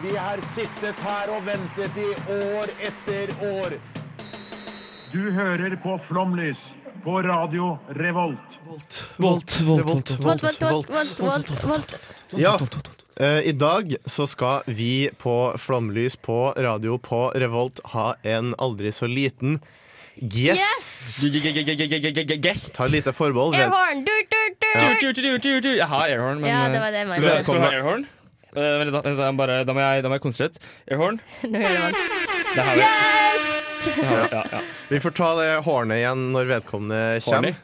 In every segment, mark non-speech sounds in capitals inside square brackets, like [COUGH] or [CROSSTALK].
Vi har sittet her og ventet i år etter år. Du hører på Flomlys på Radio Revolt. Volt, volt, volt, Volt, volt, volt, volt, volt, volt. Ja, eh, i dag så skal vi på Flomlys på radio på Revolt ha en aldri så liten gjest. Ta et lite forbehold. Airhorn! Du, du, du. Jeg har airhorn, men Ja, det var det jeg Skal Eh, vent, da, da, bare, da, må jeg, da må jeg konsentrere. Airhorn. [LAUGHS] Nå hører man. Det har vi. Yes! Har vi. Ja, ja. vi får ta det hornet igjen når vedkommende kommer.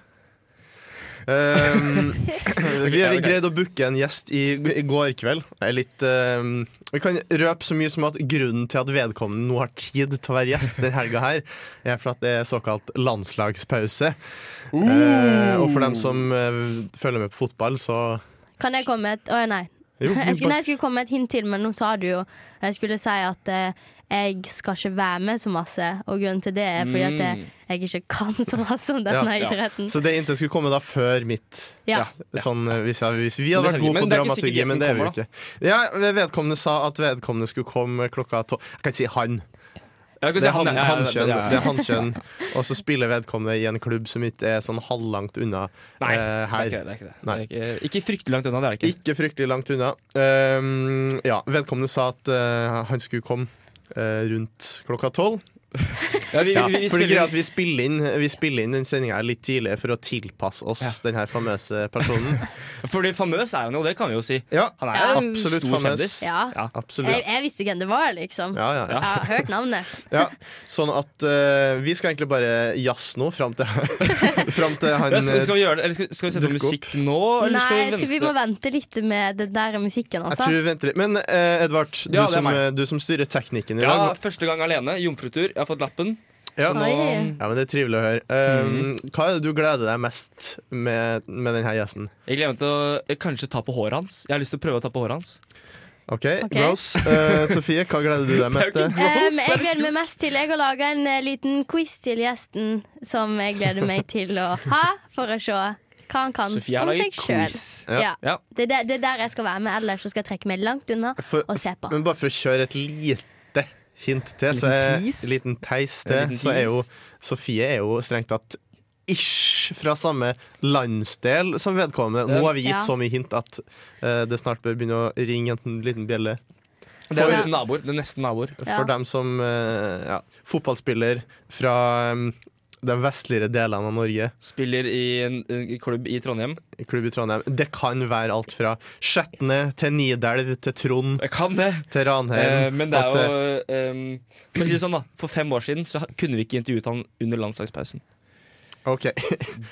Um, [LAUGHS] vi, vi greide å booke en gjest i, i går kveld. Er litt um, Vi kan røpe så mye som at grunnen til at vedkommende nå har tid til å være gjest denne helga, her, er for at det er såkalt landslagspause. Uh, og for dem som uh, følger med på fotball, så Kan jeg komme med et Å nei. Jo, Jeg skulle, nei, jeg skulle komme med et hint til, men nå sa du jo Jeg skulle si at eh, jeg skal ikke være med så masse, og grunnen til det er fordi at jeg, jeg ikke kan så masse om denne ja, idretten. ja. Så det inntil skulle komme da før mitt Ja. Sånn, eh, hvis, jeg, hvis vi hadde vært gode på dramaturgi, men det er vi jo ikke. Ja, Vedkommende sa at vedkommende skulle komme klokka tolv. Jeg kan ikke si han. Kan Det er han, han ja, ja, ja, ja. Det er hankjønn. Og så spiller vedkommende i en klubb som ikke er sånn halvlangt unna Nei, det er her. ikke det. det, er ikke, det. Nei. ikke, ikke fryktelig langt unna, det er det ikke. Ikke fryktelig langt unna. Um, ja, vedkommende sa at uh, han skulle komme uh, rundt klokka tolv. [LAUGHS] Ja, vi, vi, vi spiller vi spiller inn, vi spiller inn den sendinga litt tidlig for å tilpasse oss Ja. den her famøse personen. [LAUGHS] Fordi famøs er han jo, det kan vi jo si. Ja, Han er Ja. en Absolutt stor famøs. kjendis. Ja. Ja. absolutt. Jeg, jeg visste hvem det var, liksom. Ja, ja, ja. Jeg har hørt navnet. [LAUGHS] Ja, sånn at uh, vi skal egentlig bare jazze nå fram til, fram til han Ja, skal, skal eh, vi gjøre det? Eller skal, skal vi sette på musikk nå? Eller skal Nei, vi jeg tror vi må vente? litt med den der musikken, Jeg altså. tror vi venter litt. Men uh, Edvard, du, Ja, som, du som styrer teknikken i Ja, første gang alene. Jomfrutur. Jeg har fått lappen. Ja. Så nå, Ja, men Det er trivelig å høre. Um, Mhm. Hva er det du gleder deg mest med, med denne gjesten? jeg gleder meg til å eh, kanskje ta på håret hans. Jeg har lyst til å prøve å ta på håret hans. OK, okay. gross. [LAUGHS] Uh, Sofie, hva gleder du deg mest til? Um, jeg gleder meg mest til Jeg har laga en eh, liten quiz til gjesten som jeg gleder meg til å ha, for å se hva han kan Sofie om seg sjøl. Ja. Ja. Det, er det er der jeg skal være med, ellers skal jeg trekke meg langt unna For, og se på. men bare for å kjøre et lite hint til, så er, en liten teis til, så er jo? Sofie er jo strengt tatt ish fra samme landsdel som vedkommende. Nå har vi gitt Ja. så mye hint at uh, det snart bør begynne å ringe en liten bjelle. Det er nesten naboer. Det er nesten naboer. Ja. For dem som uh, ja, fotballspiller fra um, de vestligere delene av Norge, Spiller i en, en klubb i Trondheim. klubb i Trondheim. Det kan være alt fra Skjetne til Nidelv til Trond det! til Ranheim. Eh, men det er jo eh, For å si sånn da For fem år siden så kunne vi ikke intervjuet han under landslagspausen. OK.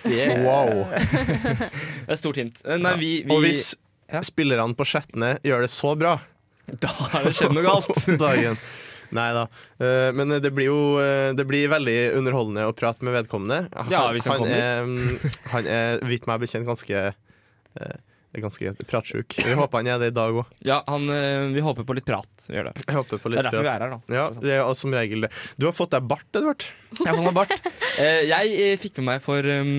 Det, [LAUGHS] Wow. det er stort hint. Eh, Nei, vi, vi, Og hvis Ja. spillerne på Skjetne gjør det så bra Da har det skjedd noe galt. [LAUGHS] Nei da. Eh, men det blir jo eh, Det blir veldig underholdende å prate med vedkommende. Han, Ja, hvis han er, mm, han er vidt meg bekjent ganske eh, Ganske pratsjuk. Vi håper han er det i dag òg. Ja, han, vi håper på litt prat. Vi gjør det. Jeg håper på Det er derfor vi prat. er her, da. Ja, det er som regel det. Du har fått deg bart, Edvard. Jeg har fått meg bart. Jeg fikk med meg for um,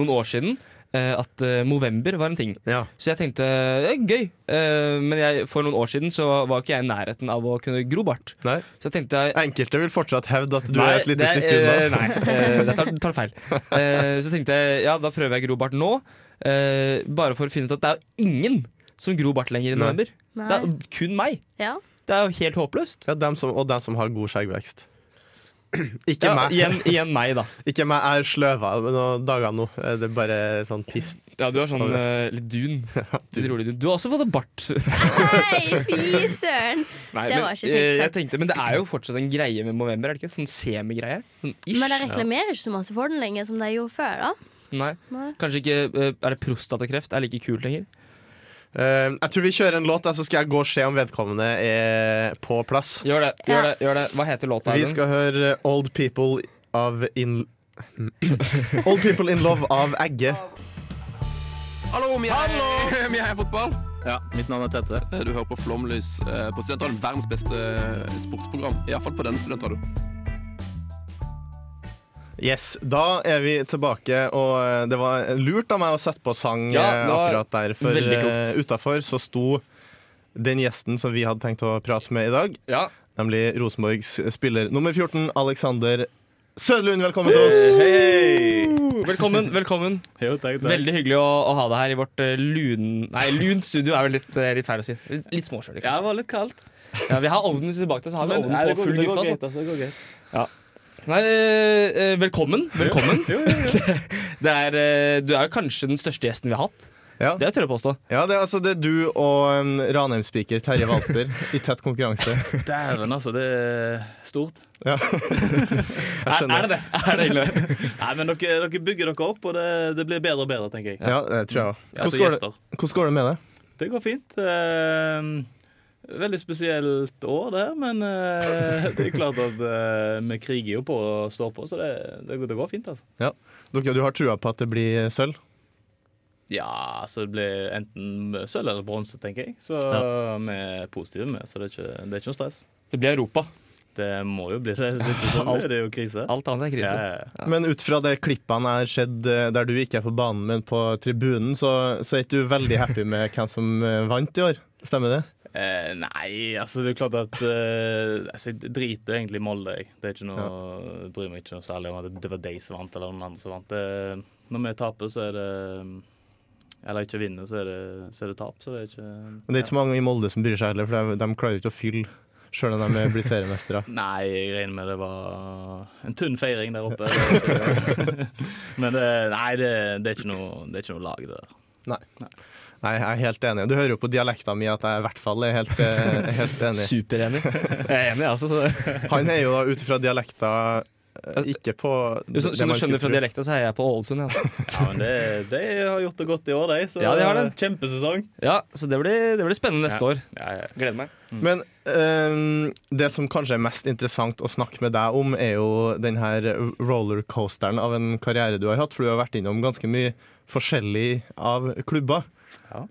noen år siden at uh, Movember var en ting. Ja. Så jeg tenkte det er gøy. Eh, men jeg, for noen år siden så var ikke jeg i nærheten av å kunne gro bart. Nei. Så jeg tenkte jeg Enkelte vil fortsatt hevde at du Nei, er et lite det- stykke unna. eh, Nei, eh, det tar, tar feil. Eh, så tenkte jeg ja, da prøver jeg gro bart nå. eh, bare for å finne ut at det er ingen som gror bart lenger i november. Nei. Det er kun meg. Ja. Det er jo helt håpløst. Ja, dem som, og dem som har god skjeggvekst. [CLEARS THROAT] Ikke Ja, meg. igjen, igjen meg, da. [LAUGHS] Ikke meg, jeg er sløva noen dager nå. Det er bare sånn piss. Ja, du har sånn uh, litt dun. [LAUGHS] Litt rolig dun. Du har også fått en bart. [LAUGHS] Nei, fy søren! Nei, Det men, var ikke snilt sagt. tenkte, men det er jo fortsatt en greie med Movember, er det ikke? Sånn semigreie. Sånn ish. Men de reklamerer ikke så masse for den lenger som de gjorde før. da Nei. Nei. Kanskje ikke eh, Er det prostatakreft er like kult lenger? Eh, jeg tror vi kjører en låt, der, så skal jeg gå og se om vedkommende er på plass. Gjør det. Ja. gjør det, gjør det Hva heter låta? Vi skal høre Old People of in... [LAUGHS] Old People in Love av Egge. Hallo, vi er, er fotball. Ja, mitt navn er Tete. Du hører på Flomlys eh, på Studentradioen. Verdens beste eh, sportsprogram. Iallfall på denne studentradioen. Yes, Da er vi tilbake, og eh, det var lurt av meg å sette på sang Ja, eh, akkurat der. For uh, utafor så sto den gjesten som vi hadde tenkt å prate med i dag, Ja. nemlig Rosenborgs spiller nummer 14, Alexander Sødlund. Velkommen til oss. Hey. Velkommen. velkommen [LAUGHS] Jo, takk, takk. Veldig hyggelig å, å ha deg her i vårt eh, lun... Nei, lunt studio er vel litt, eh, litt feil å si. Litt, litt småkjølig, Ja, det var litt kaldt. Ja, vi har ovnen tilbake til, så har vi ovnen på går, full det guffe. Altså. Det går Velkommen. Nei, jo, jo. velkommen. [LAUGHS] Velkommen. Det er, eh, du er kanskje den største gjesten vi har hatt. Ja, Det tør jeg påstå. ja det, er, altså, det er du og um, Ranheim-spiker Terje Walter i tett konkurranse. [LAUGHS] Dæven, altså. Det er stort. Ja. [LAUGHS] Jeg Er, skjønner. er det det? Er det egentlig? Nei, men dere, dere bygger dere opp, og det, det blir bedre og bedre, tenker jeg. Ja, det tror jeg Hvordan, går det- hvordan går det med det? Det går fint. Eh, veldig spesielt år, det. Men eh, det er klart at eh, vi kriger jo på og står på, så det, det, går- det går fint, altså. Ja. du har trua på at det blir sølv? Ja, så det blir enten sølv eller bronse, tenker jeg. Så vi er positive med, så det er ikke, det er ikke noe stress. Det blir Europa. Det må jo bli det. Sånn, Alt- det er jo krise. Alt annet er krise. Ja, ja, ja. Men ut fra det klippene er har sett eh, der du ikke er på banen, men på tribunen, så, så er ikke du veldig happy med hvem som eh, vant i år? Stemmer det? Eh, nei, altså det er klart at eh, altså, Jeg driter egentlig i Molde. Jeg. Det er ikke noe, ja. bryr meg ikke noe særlig om at det var de som vant, eller noen andre som vant. Det, når vi taper, så er det Eller ikke vinner, så er det, så er det tap. Så det er ikke Men det er ikke så mange i Molde som bryr seg heller, for de, de klarer ikke å fylle sjøl om de blir seriemestere. [LAUGHS] Nei, jeg regner med det var en tunn feiring der oppe. [LAUGHS] [LAUGHS] Men det, nei, det, det, er noe, det er ikke noe lag, det der. Nei. Nei, jeg er helt enig. Du hører jo på dialekta mi at jeg i hvert fall er helt, eh, helt enig. [LAUGHS] Superenig. Jeg er enig, altså. Han er jo da ut ifra dialekta eh, ikke på Du, som, du skjønner fra dialekta, så er jeg på Ålesund. Ja. [LAUGHS] Ja, men det, de har gjort det godt i år, de. Så Ja, de har det. kjempesesong. ja, så det blir, det blir spennende neste år. Ja, ja. Gleder meg. Men um, det som kanskje er mest interessant å snakke med deg om, er jo den her rollercoasteren av en karriere du har hatt, for du har vært innom ganske mye forskjellig av klubber. Ja.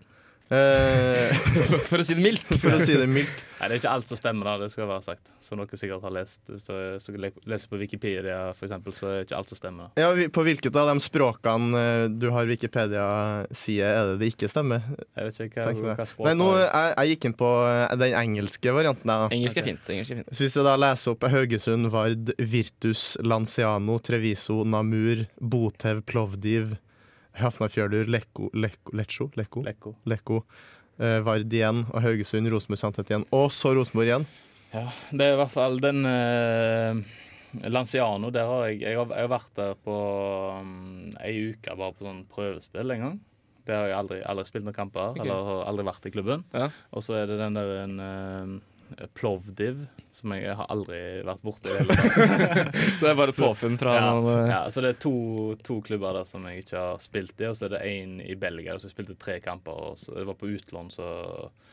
Eh, [LAUGHS] For å si det mildt. for å si det mildt. Nei, Det er ikke alt som stemmer, da, det skal være sagt. Som dere sikkert har lest. Så, så leser på Wikipedia, for eksempel, så er det ikke alt som stemmer. Ja, På hvilket av de språkene eh, du har Wikipedia-side, er det det ikke stemmer? Jeg vet ikke hva, hva språk Nei, nå, jeg, jeg gikk inn på eh, den engelske varianten. da. Engelsk er fint. Engelsk er fint. Så hvis jeg da leser opp Haugesund, Vard, Virtus, Lanciano, Treviso, Namur, Botev, Plovdiv, Hafnarfjørdur, Lekko, Lekko, Lecco, Lekko, Lekko. Lekko eh, Vard igjen, og Haugesund, Rosenborg, Sandtet igjen, og så Rosenborg igjen. Ja, det er i hvert fall den eh, Lanciano, der har jeg Jeg har, jeg har vært der på um, ei uke bare på sånn prøvespill en gang. Der har jeg aldri, aldri spilt noen kamper, okay. eller har aldri vært i klubben. Ja. Og så er det den der en eh, Plovdiv, som jeg har aldri vært borti. [LAUGHS] Så det er bare påfunn fra ja, ja, så det er to, to klubber der som jeg ikke har spilt i, og så er det én i Belgia som spilte tre kamper. Og så jeg var på utlån, så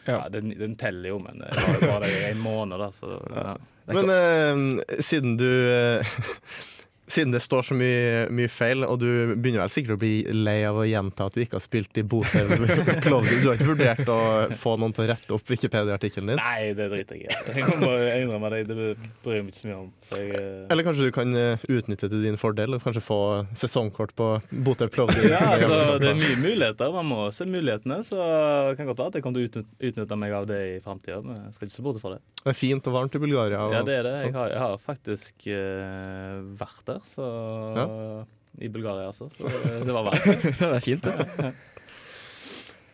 ja. Ja. den, den teller jo, men det var jo bare i en måned, da, så ja. Men eh, siden du eh, [LAUGHS] Siden det står så mye, mye feil, og du begynner vel sikkert å bli lei av å gjenta at du ikke har spilt i Botev [LAUGHS] Plovdiv. Du har ikke vurdert å få noen til å rette opp Wikipedia-artikkelen din? Nei, det driter jeg i. Jeg må innrømme det. Det bryr jeg meg ikke så mye om. Så jeg, eh, Eller kanskje du kan eh, utnytte til din fordel og kanskje få sesongkort på Botev Plovdiv? ja, altså, det er mye muligheter. Man må se mulighetene. Så det kan godt være at jeg kommer til å utnytte, meg av det i framtida. Jeg skal ikke se bort fra det. Det er fint og varmt i Bulgaria. Ja, det er det. Jeg har, jeg har faktisk uh, vært der, så I Bulgaria, altså. Så det, [LAUGHS] det var verdt det. er fint, det.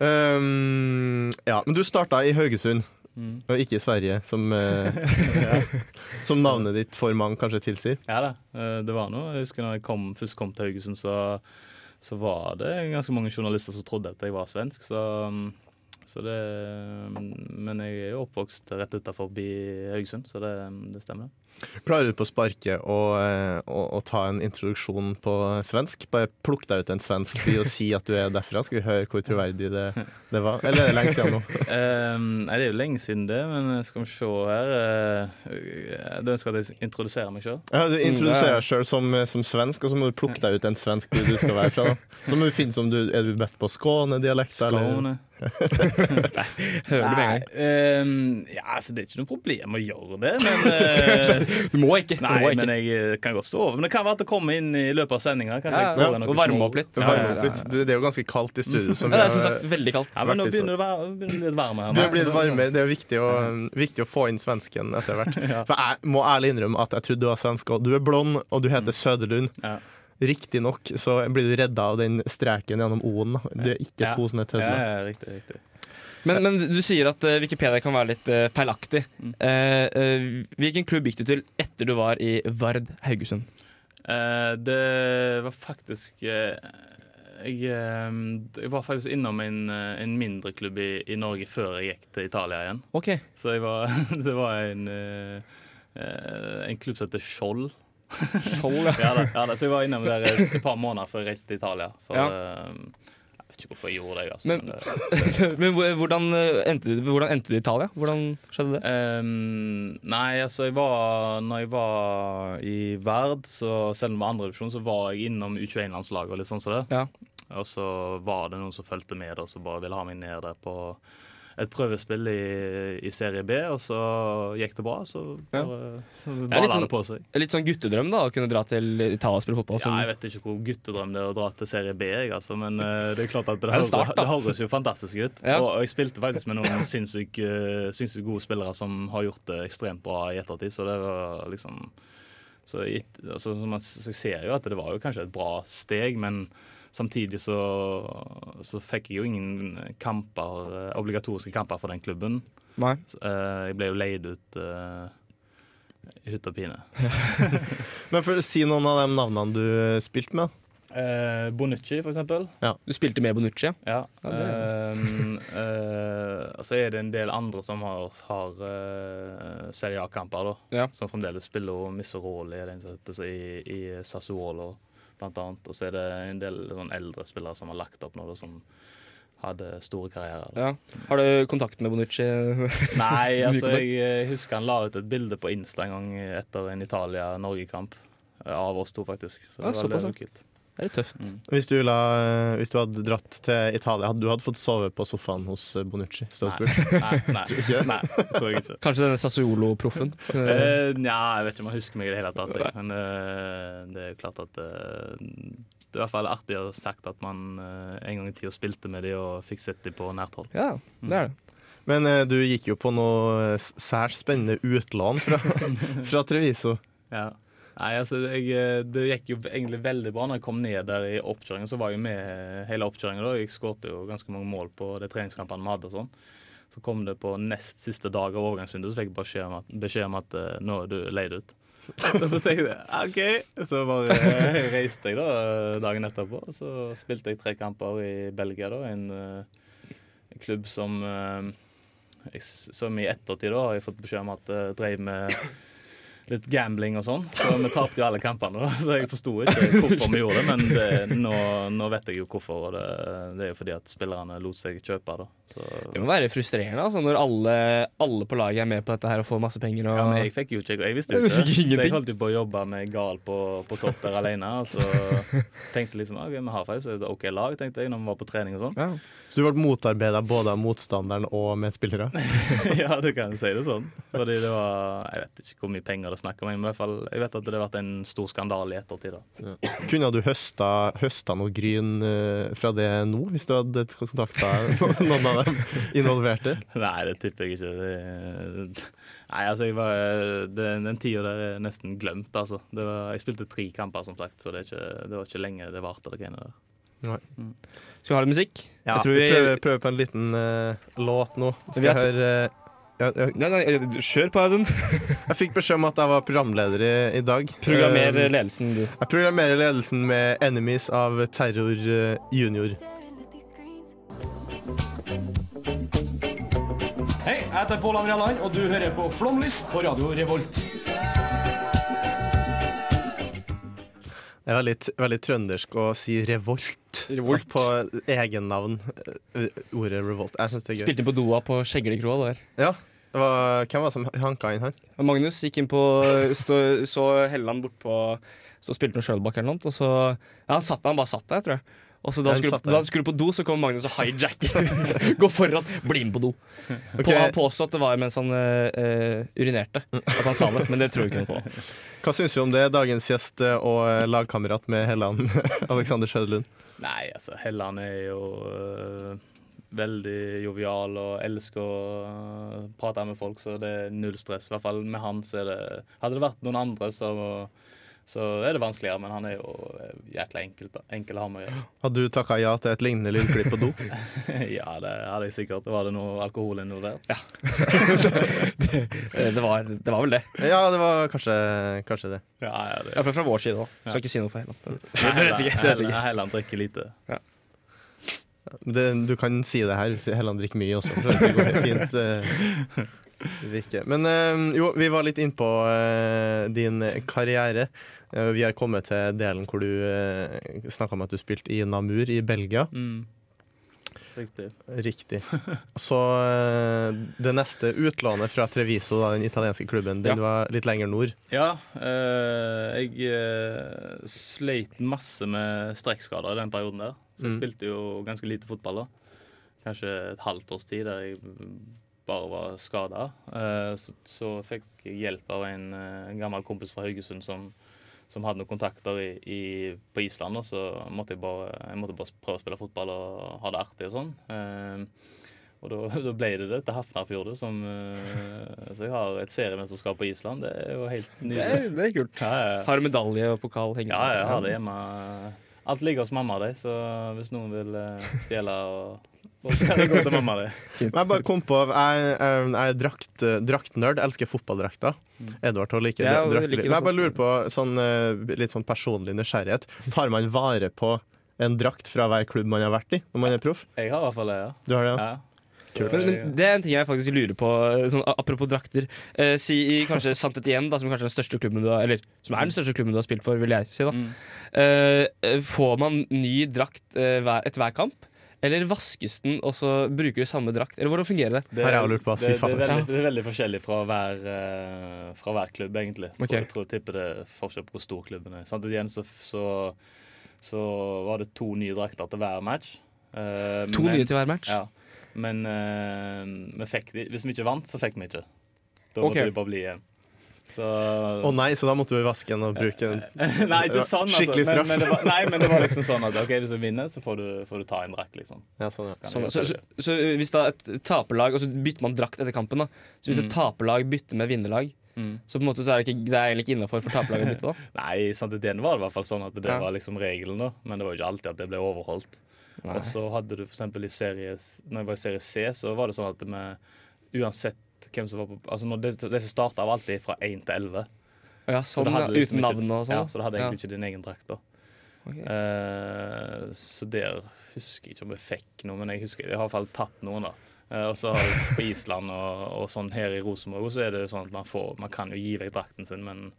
Um, ja, men du starta i Haugesund, Mm. og ikke i Sverige, som, [LAUGHS] eh, [LAUGHS] som navnet ditt for mange kanskje tilsier. Ja da, eh, det var noe. Jeg husker når jeg kom, først kom til Haugesund, så, så var det ganske mange journalister som trodde at jeg var svensk. Så mm, Så det, men jeg er jo oppvokst rett utafor Haugesund, så det, det stemmer. Klarer du på sparket å, eh, å, å ta en introduksjon på svensk? Bare plukk deg ut en svensk by og si at du er derfra. Skal vi høre hvor troverdig det, det var? Eller er det lenge siden nå? [LAUGHS] Ehm, nei, det er jo lenge siden det, men skal vi se her uh, Du ønsker at jeg introduserer meg sjøl? Ja, du introduserer deg sjøl som, som svensk, og så må du plukke deg ut en svensk by du skal være fra. da. Så må du finne ut om du er du best på Skåne-dialekt, eller Skåne. [LAUGHS] Hører du med en Nei, gang. ehm, ja, altså, det er ikke noe problem å gjøre det, men eh, [LAUGHS] [LAUGHS] Du må ikke. Nei, du må ikke. men jeg eh, kan godt sove. Men det kan være at det kommer inn i løpet av sendinga. Ja, ja, og varme opp litt. Det varmer opp litt. Du, det er jo ganske kaldt i studio. Som [LAUGHS] Ja, det er som sagt veldig kaldt. Ja, men nå begynner det å være- begynner bli litt varme. Du blir varmere. Det er jo viktig å, viktig å få inn svensken etter hvert. [LAUGHS] For jeg må ærlig innrømme at jeg trodde du var svensk. Og du er blond, og du heter Søderlund. Ja. Riktignok så blir du redda av den streken gjennom O-en. Det er ikke Ja. to sånne Ja, tødler. ja, riktig, riktig. Men, men du sier at eh, Wikipedia kan være litt eh, feilaktig. Eh, eh, hvilken klubb gikk du til etter du var i Vard Haugesund? Det var faktisk jeg, jeg var faktisk innom en, en mindre klubb i, i Norge før jeg gikk til Italia igjen. Ok, Så jeg var, [LAUGHS] det var en, en klubb som heter Skjold. Skjold, ja. [LAUGHS] Ja, da, ja da, så jeg var innom der et par måneder før jeg reiste til Italia. For, Ja. Eh, vet ikke hvorfor jeg gjorde det. Altså, Men- men, det- [LAUGHS] Men hvordan eh, endte, hvordan endte du i Italia? Hvordan skjedde det? Um, nei, altså jeg var Når jeg var i Verd, så selv om det var andredivisjon, så var jeg innom U21-landslaget og litt sånn som det. Ja. Og så var det noen som fulgte med og så bare ville ha meg ned der på et prøvespill i, i serie B, og så gikk det bra. Så bare så Det er litt sånn- det på seg. Litt sånn guttedrøm da, å kunne dra til Italia og spille fotball. Ja, jeg vet ikke hvor guttedrøm det er å dra til serie B, jeg, altså, men eh, det er klart at det, det, start, det høres jo fantastisk ut. Ja. Og, og jeg spilte faktisk med noen sinnssykt eh, sinnssykt gode spillere som har gjort det ekstremt bra i ettertid, så det var liksom så, altså, så man så jeg ser jo at det var jo kanskje et bra steg, men samtidig så, så fikk jeg jo ingen kamper, eh, obligatoriske kamper for den klubben. Nei. Så, uh, jeg ble jo leid ut uh, i hytt og pine. [LAUGHS] Men for å si noen av de navnene du spilte med. Uh, Bonucci, for eksempel. Du spilte med Bonucci, ja. Ja. Ja, ehm, [LAUGHS] eh, og så er det en del andre som har, har uh, Serie A-kamper, da. Ja. Som fremdeles spiller og Misseroli er den som heter i, i Sassuolo, blant annet. Og så er det en del sånn eldre spillere som har lagt opp nå, da, som hadde store karrierer. Ja. Har du kontakt med Bonucci? [LAUGHS] Nei, [LAUGHS] altså jeg eh, husker han la ut et bilde på Insta en gang etter en Italia-Norge-kamp. eh, Av oss to, faktisk. Så Ja, det var ja. litt kult. Det er litt tøft. Mm. Hvis du, la, hvis du hadde dratt til Italia, hadde du hadde fått sove på sofaen hos eh, Bonucci? Nei, nei, [LAUGHS] nei, ikke nei. Kanskje denne Sassuolo-proffen? Eh, Nja, jeg vet ikke om jeg husker meg i det hele tatt. Jeg. Men uh, det er jo klart at uh, det er i hvert fall artig å ha sagt at man en gang i tida spilte med de og fikk sett de på nært hold. Ja, det er det. Men du gikk jo på noe særs spennende utlån fra, [LAUGHS] fra Treviso. Ja. Nei, altså, jeg, eh, Det gikk jo egentlig veldig bra når jeg kom ned der i oppkjøringen. Så var jeg med hele oppkjøringen. Jeg skåret jo ganske mange mål på de treningskampene vi hadde. og sånn. Så kom det på nest siste dag av overgangsvinduet, så fikk jeg beskjed om at, beskjed om at eh, nå er du leid ut. [LAUGHS] Og så tenkte jeg OK. Så bare eh, reiste jeg da dagen etterpå. Så spilte jeg tre kamper i Belgia, da. En, en klubb som Som i ettertid da har jeg fått beskjed om at drev med litt gambling og sånn. Så vi tapte jo alle kampene, da. Så jeg forsto ikke hvorfor vi gjorde det, men det, nå, nå vet jeg jo hvorfor. Og det, det er jo fordi at spillerne lot seg kjøpe, da. Så, Det må være frustrerende altså, når alle, alle på laget er med på dette her og får masse penger. Og... ja, men jeg fikk jo ikke Jeg visste jo ikke. jeg Så jeg holdt jo på å jobbe med Gal på, på topp der alene. Og så tenkte liksom OK, vi har faktisk et OK lag, tenkte jeg, når vi var på trening og sånn. Ja. Så du ble motarbeida både av motstanderen og medspillere? [LAUGHS] ja, du kan si det sånn. Fordi det var Jeg vet ikke hvor mye penger det snakka snakk om, men i hvert fall, jeg vet at det har vært en stor skandale i ettertid. da. Kunne du høsta, høsta noe gryn eh, fra det nå, hvis du hadde kontakta [LAUGHS] noen av dem involverte? Nei, det tipper jeg ikke. Det, nei, altså, jeg var, den, den tida der er nesten glemt, altså. Det var, jeg spilte tre kamper, som sagt, så det, er ikke, det var ikke lenge det varte. det greiene der. Skal vi ha litt musikk? Ja, Jeg tror vi vi- prøver, prøver på en liten uh, låt nå. Skal Vi høre eh, ja, Nei, nei, kjør på, Audun. [LAUGHS] Jeg fikk beskjed om at jeg var programleder i, i dag. Programmer Eh, ledelsen, du. Jeg programmerer ledelsen med 'Enemies' av Terror eh, Junior. Hei, jeg heter Pål André Land, og du hører på Flomlys på radio Revolt. Det er veldig, veldig trøndersk å si revolt, Revolt. på egennavn. eh, Ordet revolt. Jeg syns det er gøy. Spilte på doa på Skjeglikroa der. Ja, det var, hvem var det som hanka inn her? Magnus gikk inn på stå, Så Helland bort på Så spilte han Sjølbakk eller noe, og så Ja, han satt han bare satt der, tror jeg. Og så da han skulle, da han skulle på do, så kom Magnus og hijacker. [LAUGHS] Gå foran, bli med på do. Okay. På, han påstod at det var mens han eh, eh, urinerte. At han sa det, men det tror jeg ikke noe på. Hva syns du om det, dagens gjest eh, og eh, lagkamerat med Helland, [LAUGHS] Alexander Sjødlund? Nei, altså, Helland er jo øh, veldig jovial og elsker å øh, prate med folk, så det er null stress. I hvert fall med han så er det Hadde det vært noen andre, så, så er det vanskeligere, men han er jo øh, jækla enkel, enkel å ha med å gjøre. Hadde du takka ja til et lignende lydklipp på do? [LAUGHS] ja, det hadde jeg sikkert. Var det noe alkohol involvert? Ja. [LAUGHS] det, Det var, det var vel det. Ja, det var kanskje, kanskje det. ja, ja det. Iallfall fra vår side òg. Skal ikke si noe for Helland. Helland, ikke. Helland drikker lite. Det. Du kan si det her. Helland drikker mye også. Det går fint. eh. Men eh, jo, vi var litt innpå uh, din karriere. Eh, vi har kommet til delen hvor du snakka om at du spilte i Namur i Belgia. Mm. Riktig. Riktig. Så eh, det neste utlånet fra Treviso, den italienske klubben, den Ja. var litt lenger nord. Ja, eh, jeg eh, sleit masse med strekkskader i den perioden der. Så jeg Mm. spilte jo ganske lite fotball da. Kanskje et halvt års tid der jeg bare var skada. så, så fikk jeg hjelp av en, eh, en gammel kompis fra Haugesund som, som hadde noen kontakter i, i, på Island. Og så måtte jeg bare, jeg måtte bare prøve å spille fotball og ha det artig og sånn. Eh, og da, [LAUGHS] da ble det det til Hafnarfjordet. Som, eh, så jeg har et seriemesterskap på Island. Det er jo helt Det nydelig. er, det er kult. Ja, ja. Har du medalje og pokal hengende? Ja, jeg har det hjemme. Alt ligger hos mamma di, så hvis noen vil eh, stjele og sånn, så kan det gå til mamma di. [LAUGHS] Jeg bare kom på Jeg, jeg, jeg er drakt, draktnerd, elsker fotballdrakter. Edvard òg liker Ja, drakter. Men jeg bare lurer på sånn, eh, litt sånn personlig nysgjerrighet. Tar man vare på en drakt fra hver klubb man har vært i når man er proff? Jeg har i hvert fall det, ja. Du har det, ja? ja. Men, men det er en ting jeg faktisk lurer på, sånn, apropos drakter. Eh, si i kanskje Santet igjen, da, som kanskje er den største klubben du har Eller som er den største klubben du har spilt for, vil jeg si. da Mm. Eh, eh, Får man ny drakt eh, hver, etter hver kamp? Eller vaskes den, og så bruker du samme drakt? Eller hvordan fungerer det? Det, ass, fy det, det, er veldig, det er veldig forskjellig fra hver, uh, fra hver klubb, egentlig. Jeg Ok. tror, jeg tror jeg tipper det er forskjell på hvor stor klubben er. Sant? Igjen så, så, så var det to nye drakter til hver match. Uh, To men- nye til hver match? Ja. Men uh, vi fikk hvis vi ikke vant, så fikk vi ikke. Da måtte måtte vi bare bli igjen. Å Å nei, så da måtte du vaske den og bruke den. [LAUGHS] Nei, ikke sånn. Altså. Skikkelig straff. Men, men, det var, nei, men det var liksom sånn at OK, hvis du vinner, så får du, får du ta en drakt, liksom. Ja, sånn, ja. Så, Sånn, så, så, så hvis da et taperlag Og så bytter man drakt etter kampen, da. Så hvis et Mm. taperlag bytter med vinnerlag, Mm. så på en måte så er det, ikke, det er egentlig ikke innafor for taperlaget å bytte, da? [LAUGHS] Nei, sant, den var det i hvert fall sånn at det Ja. var liksom regelen, da. Men det var jo ikke alltid at det ble overholdt. Og så hadde du eksempel i serie Når jeg var i serie C, så var det sånn at vi uansett hvem som var på Altså når det, de som starta, var alltid fra 1 til 11. Ja, Så sånn, hadde liksom uten navn og sånn? Ja, så det hadde Ja. egentlig ikke din egen drakt, da. Okay. Uh, så der husker jeg ikke om jeg fikk noe, men jeg husker jeg har i hvert fall tatt noen, da. Uh, og så på Island og, og sånn her i Rosenborg, så er det jo sånn at man får Man kan jo gi vekk drakten sin, men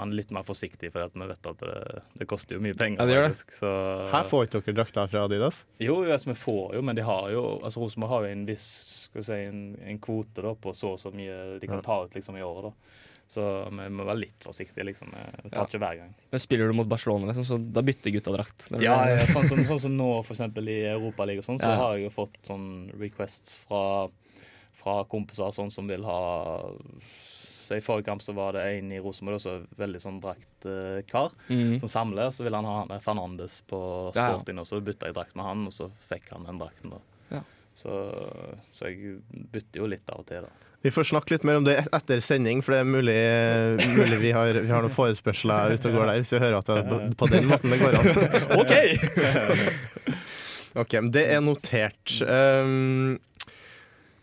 man er litt mer forsiktig, for at vi vet at det, det koster jo mye penger. Ja, det gjør det. faktisk. Så, Her får ikke dere drakter fra Adidas? jo, altså, vi får jo, men de har jo altså Rosenborg har jo en viss skal vi si, en, en kvote da, på så og så mye de kan ta ut liksom i året. da. Så vi må være litt forsiktige, liksom. Vi tar Ja. ikke hver gang. Men spiller du mot Barcelona, liksom, så da bytter gutta drakt? Ja, ja sånn, som, sånn som nå, for eksempel i Europaligaen sånn, så Ja. har jeg jo fått sånn requests fra, fra kompiser sånn som vil ha så I forrige kamp så var det en i Rosenborg også, veldig sånn draktkar, mm. som samler. Så ville han ha han der Fernandes på Ja, ja. Og så bytta jeg drakt med han, og så fikk han den drakten. da. Ja. Så, så jeg bytter jo litt av og til, da. Vi får snakke litt mer om det etter sending, for det er mulig, mulig vi, har, vi har noen forespørsler ute og går der, hvis vi hører at det er på- på den måten det går an. [LAUGHS] OK! [LAUGHS] Ok, men Det er notert. Um,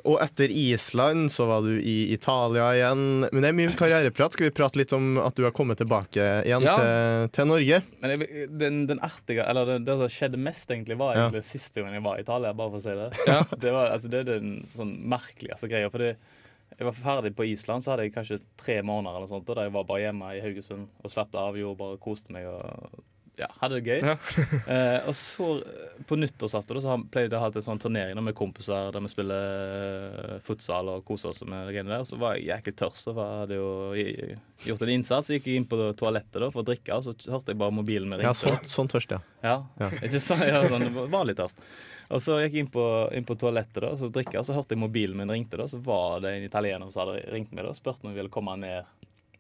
og etter Island så var du i Italia igjen. Men det er mye karriereprat. Skal vi prate litt om at du har kommet tilbake igjen Ja. til, til Norge? Men jeg, den, den artige, eller det, det som skjedde mest, egentlig, var Ja. egentlig siste gang jeg var i Italia, bare for å si det. Ja. [LAUGHS] Det, var, altså, det er den sånn merkeligste greia. For jeg var ferdig på Island, så hadde jeg kanskje tre måneder eller sånt, der jeg var bare hjemme i Haugesund og slapp av, og bare koste meg og ja, hadde det gøy. Ja. [LAUGHS] eh, og så eh, på nyttårsaften så pleide jeg å ha en sånn turnering med kompiser der vi spiller eh, futsal og koser oss med det greiene der. Og så var jeg jæklig tørst, jeg hadde jo i- gjort en innsats. Så gikk jeg inn på toalettet da, for å drikke, og så hørte jeg bare mobilen min Ja, ringte. sånn, sånn tørst, ja. Ja, Ja. [LAUGHS] ikke så, ja sånn vanlig tørst. Og så gikk jeg inn på, inn på toalettet da, så drikke, og så hørte jeg mobilen min ringte. da, Så var det en italiener som hadde ringt meg da, og spurte om jeg ville komme ned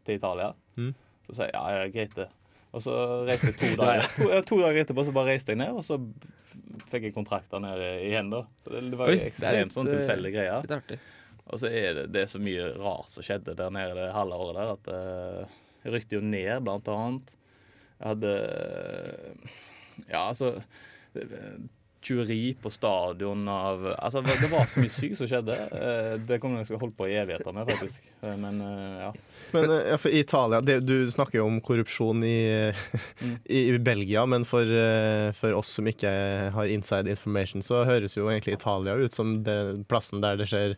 til Italia. Mm. Så sa jeg ja, ja, greit det. Og så reiste jeg to dager to, to dager etterpå så bare reiste jeg ned, og så fikk jeg kontrakter ned igjen. da. Så det, det var jo ekstremt sånn tilfeldig tilfeldige greier. Litt artig. Og så er det, det er så mye rart som skjedde der nede det halve året der, at eh, jeg rykte jo ned, blant annet. Jeg hadde eh, Ja, altså eh, Tjuveri på stadion av Altså, det var så mye sykt som skjedde. Eh, Det kommer jeg til å holde på i evigheter med, faktisk. Eh, Men eh, ja. Men ja, for Italia det, Du snakker jo om korrupsjon i, [LAUGHS] i, i Belgia, men for, for oss som ikke har inside information, så høres jo egentlig Italia ut som det, plassen der det skjer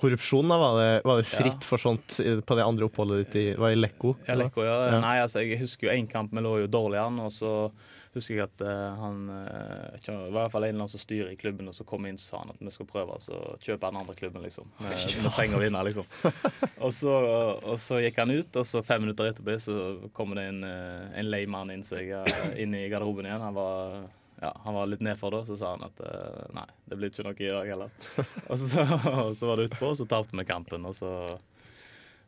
korrupsjon. Da. Var, det, var det fritt for sånt på det andre oppholdet ditt i, var i Lecco? Ja, Lekko, ja. Ja. Nei, altså, jeg husker jo én kamp vi lå jo dårlig an, og så husker jeg at eh, han eh, ikke, var i hvert fall en eller annen som styrer i klubben, og så kom inn og sa han at vi skal prøve å kjøpe den andre klubben, liksom. Vi, vi trenger å vinne, liksom. [LAUGHS] og, så, og så gikk han ut, og så fem minutter etterpå så kommer det en, eh, en lei mann inn, eh, inn i garderoben igjen. Han var ja, han var litt nedfor da, så sa han at eh, nei, det blir ikke noe i dag heller. [LAUGHS] og, så, og så var det utpå, og så tapte vi kampen, og så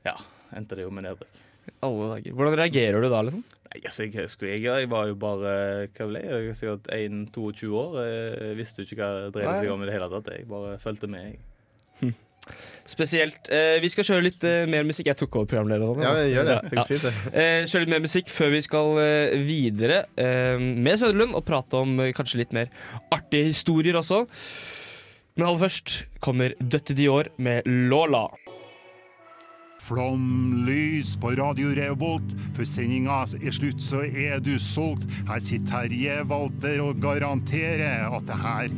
ja, endte det jo med nedrykk. Alle dager. Hvordan reagerer du da, liksom? Nei, altså, skulle jeg, jeg var jo bare Hva ble jeg? er Sikkert 1-22 år. Jeg visste jo ikke hva det dreide seg om i det hele tatt. Jeg bare fulgte med. Jeg. Spesielt eh, Vi skal kjøre litt eh, mer musikk. Jeg tok over programlederen. Ja, gjør det. Det Ja. fint, det. [LAUGHS] Eh, kjøre litt mer musikk før vi skal eh, videre eh, med Søderlund og prate om eh, kanskje litt mer artige historier også. Men aller først kommer Døtte Dior med Lola. Flomlys på Radio Revolt. Før sendinga er slutt, så er du solgt. Her sitter Terje Walter og garanterer at det her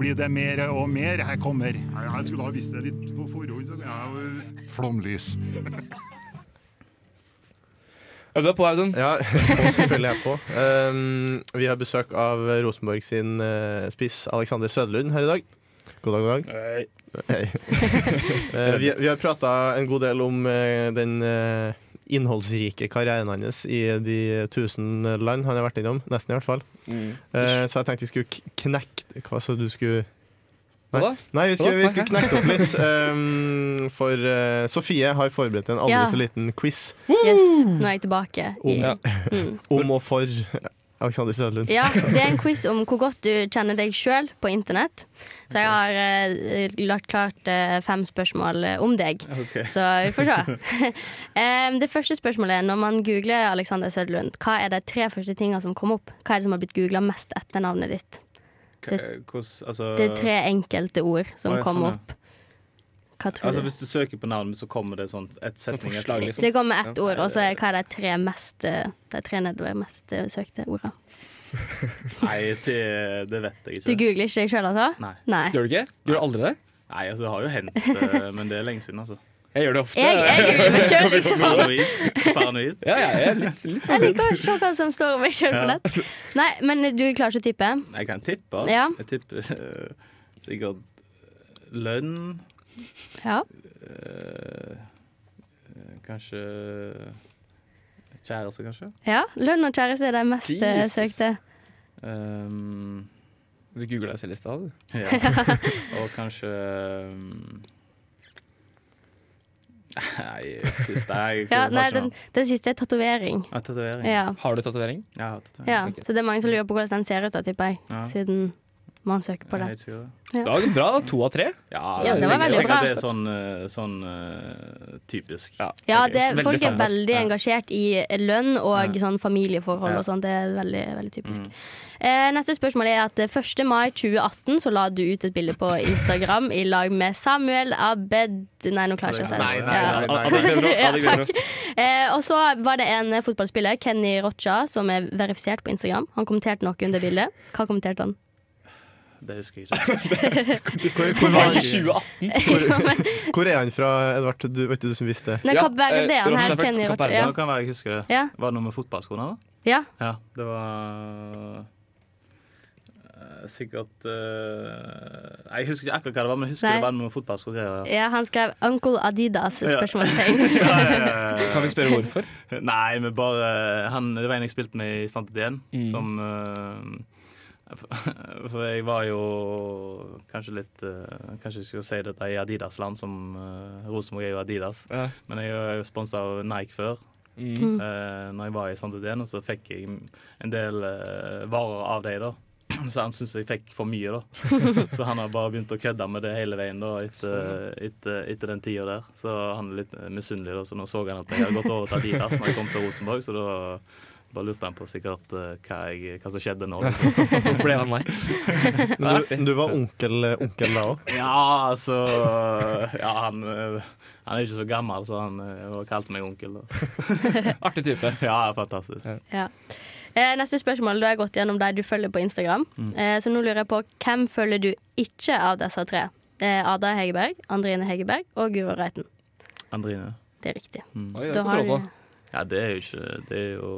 blir det mer og mer. Her kommer Jeg skulle ha visst det litt på forhånd. så jeg- Flomlys. Er du på, Audun? Ja, og [LAUGHS] selvfølgelig er jeg på. Um, vi har besøk av Rosenborg sin uh, spiss Alexander Søderlund her i dag. God dag, god dag. Hei. Hei. [LAUGHS] vi, vi har prata en god del om eh, den eh, innholdsrike karrieren hans i de tusen land han har vært innom. Nesten, i hvert fall. Mm. Eh, så jeg tenkte vi skulle knekke Hva så du skulle Nei. Nei, vi skulle, vi skulle knekke opp litt. Um, for uh, Sofie har forberedt en aldri Ja. så liten quiz Yes, nå er jeg tilbake. Om, Ja. mm. [LAUGHS] om og for Alexander Søderlund. Ja, det er en quiz om hvor godt du kjenner deg sjøl på internett. Så jeg har eh, lagt klart eh, fem spørsmål eh, om deg. Så vi får se. [LAUGHS] Em, det første spørsmålet er når man googler Alexander Sødlund, hva er de tre første tingene som kommer opp? Hva er det som har blitt googla mest etter navnet ditt? Hva- Hvordan, altså, Det er tre enkelte ord som Å, ja, kommer sånn, ja. opp. Hva tror altså, du? hvis du søker på navnet, så kommer det sånn et setning forslag, liksom. Det kommer ett ord, og så er hva er de tre mest eh, De tre nedover mest eh, søkte ordene. [LAUGHS] Nei, det, det vet jeg ikke. Du googler ikke deg sjøl, altså? Nei. Nei. Gjør du ikke? Gjør du aldri det? Nei, altså, det har jo hendt, eh, men det er lenge siden, altså. Jeg gjør det ofte. Jeg, jeg googler meg sjøl, liksom. Paranoid. Paranoid. Ja, ja, jeg er litt, litt Jeg liker å se hva som står om meg sjøl på Ja. nett. Nei, men du klarer ikke å tippe? Jeg kan tippe. Ja. Jeg tipper sikkert lønn. Ja. eh, kanskje kjæreste, kanskje. ja. Lønn og kjæreste er de mest eh, Jesus. søkte. Um, Du googla selv i stad, du. ja. [LAUGHS] Og kanskje um, [LAUGHS] Nei, siste er Ja, nei, den, den siste er tatovering. Ja, tatovering. Ja. Har du tatovering? Ja, tatovering. ja. okay. Så det er mange som lurer på hvordan den ser ut, da, tipper jeg. Ja. Siden man søker på det. helt. Det var bra, da. To av tre. Ja, Ja, det var veldig bra. Det er sånn, eh, sånn uh, typisk. Ja, Ja, det, folk er veldig engasjert i lønn og sånn familieforhold og sånn. Det er veldig, veldig typisk. Mm. Eh, neste spørsmål er at eh, 1. mai 2018 så la du ut et bilde på Instagram i lag med Samuel Abed... Nei, nå klarer jeg ikke å si det. Nei, nei, nei, [LAUGHS] [LAUGHS] Ja, takk. Eh, og så var det en fotballspiller, Kenny Rocha, som er verifisert på Instagram. Han kommenterte noe under bildet. Hva kommenterte han? Det husker jeg [LAUGHS] ikke. [LAUGHS] Hvor, var han, 2018? [LAUGHS] hvor, er han fra, Edvard? Du, vet du du som visste det? Nei, Ja, Kapp Verde, det er han eh, her. Kenny Kapp. Verde. Ja. Kan være jeg husker det. Ja. Var det noe med fotballskoene? da? ja. Ja, det var eh, sikkert uh, Jeg husker ikke akkurat hva det var, men jeg husker Nei. det var noe med fotballsko. Ja. ja, han skrev 'Uncle Adidas'? Spørsmålstegn. Ja, ja. Kan vi spørre hvorfor? Nei, men bare han, Det var en jeg spilte med i Santidén, Mm. som eh, For jeg var jo kanskje litt eh, Kanskje jeg skulle si dette i Adidas-land, som uh, Rosenborg er jo Adidas. Ja. Men jeg er jo sponsa av Nike før. Mm. eh, når jeg var i Santidén, og så fikk jeg en del eh, varer av dem, da. Så han syntes jeg fikk for mye, da. [LAUGHS] Så han har bare begynt å kødde med det hele veien da, etter, etter, etter den tida der. Så han er litt eh, misunnelig, da. Så nå så han at jeg hadde gått over til Adidas når jeg kom til Rosenborg, så da bare lurte han på sikkert uh, hva, jeg, hva som skjedde nå. [LAUGHS] Liksom. Hvorfor ble han meg? Men du, du var onkel, onkel da òg? Ja, altså Ja, han, eh, han er ikke så gammel, så han eh, kalte meg onkel. Da. [LAUGHS] Artig type. Ja, fantastisk. Ja. Eh, neste spørsmål. Da har jeg gått gjennom de du følger på Instagram. Mm. Eh, så nå lurer jeg på hvem følger du ikke av disse tre? Eh, Ada Hegerberg, Andrine Hegerberg og Guro Reiten. Andrine. Det er riktig. Mm. Oi, det Da er har du Ja, det er jo ikke det er jo,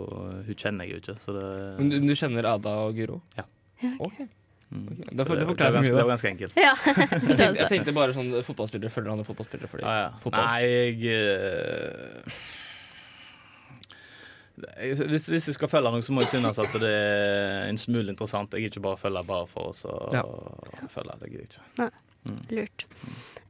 Hun kjenner jeg jo ikke, så det Men du, du kjenner Ada og Guro? Ja. Ok. mm. ok. Det, for, det det, forklarer er ganske, mye, det var ganske enkelt. Ja. [LAUGHS] Jeg tenkte, jeg tenkte bare sånn fotballspillere følger andre fotballspillere fordi ah, ja. fotball. Nei, jeg eh, hvis, hvis jeg skal følge noe, så må jeg synes at det er en smule interessant. Jeg ikke bare følger bare for oss å Ja. følge. Det gidder jeg ikke. Lurt.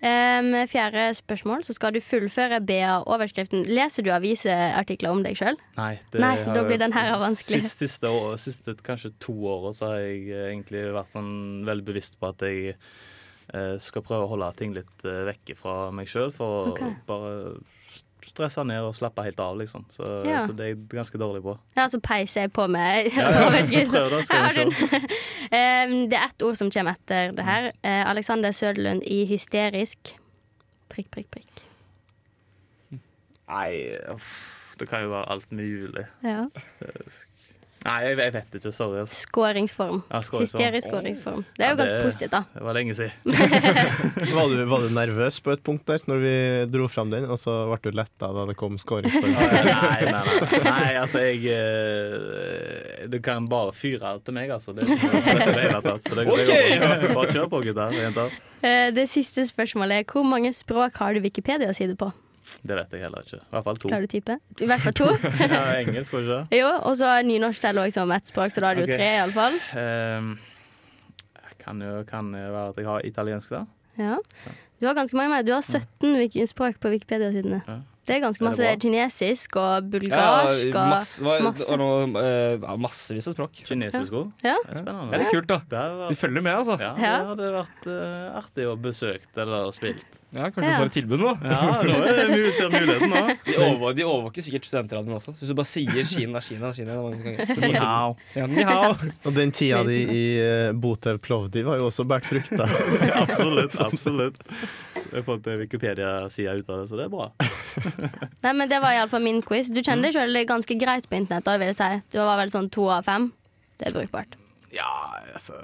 Um, fjerde spørsmål. Så skal du fullføre BA-overskriften. Leser du aviseartikler om deg sjøl? Nei, Nei, da blir den her vanskelig. Siste, siste, år, siste kanskje to åra så har jeg eh, egentlig vært sånn veldig bevisst på at jeg eh, skal prøve å holde ting litt eh, vekke fra meg sjøl, for okay. å bare stresse ned og slappe helt av, liksom. Så, Ja. så det er jeg ganske dårlig på. Ja, så peiser jeg på med Ja, ja. Prøv da, skal vi har du den. [LAUGHS] Det er ett ord som kommer etter det her. Eh, Alexander Søderlund i hysterisk Prikk, prikk, prikk. Nei, uff, det kan jo være alt mulig. Ja. Nei, jeg, jeg vet ikke. Sorry. Altså. Skåringsform. Ja, skåringsform. Skåringsform. Det er jo Ja, ganske positivt, da. Det var lenge siden. [LAUGHS] Var, du- var du nervøs på et punkt der når vi dro fram den, og så ble du letta da det kom skåringsform? Nei, nei, nei. nei altså, jeg eh, Du kan bare fyre til meg, altså. Det er det tatt. Så det, det går bra. Bare kjør på, gutter. Eh, Det siste spørsmålet er hvor mange språk har du Wikipedia-side på? Det vet jeg heller ikke. I hvert fall to. Klarer du type? I hvert fall to. [LAUGHS] Ja, engelsk, var det ikke? Jo, og så nynorsk teller også som ett språk, så da er det jo okay. tre, iallfall. Um, kan jo kan være at jeg har italiensk, da. Ja. Du har ganske mange mer. Du har 17 wiki- språk på Wikipedia-sidene. Ja. Det er ganske masse Er kinesisk og Ja, bulgarsk og masse, og masse. Og noe, eh, ja, massevis av språk. Kinesisk òg? Ja. ja. er spennende. Det er kult, da. Det har Vi følger med, altså. ja, det hadde vært uh, artig å besøke eller spilt. Ja, kanskje Ja. du får et tilbud nå. Ja, nå er det ser muligheten nå. [LAUGHS] De overvåker, de overvåker sikkert studentradioen også. Hvis du bare sier Kina, Kina, Kina mange ganger, [LAUGHS] så Ni hao. Ja, ni hao. Og den tida di i uh, Botev Plovdiv var jo også båret frukter. [LAUGHS] Absolutt. absolutt. Jeg har fått Wikipedia-sida ut av det, så det er bra. [LAUGHS] Nei, men Det var iallfall min quiz. Du kjenner deg sjøl ganske greit på internett. Da, vil jeg si. Du var vel sånn to av fem. Det er brukbart. Ja, altså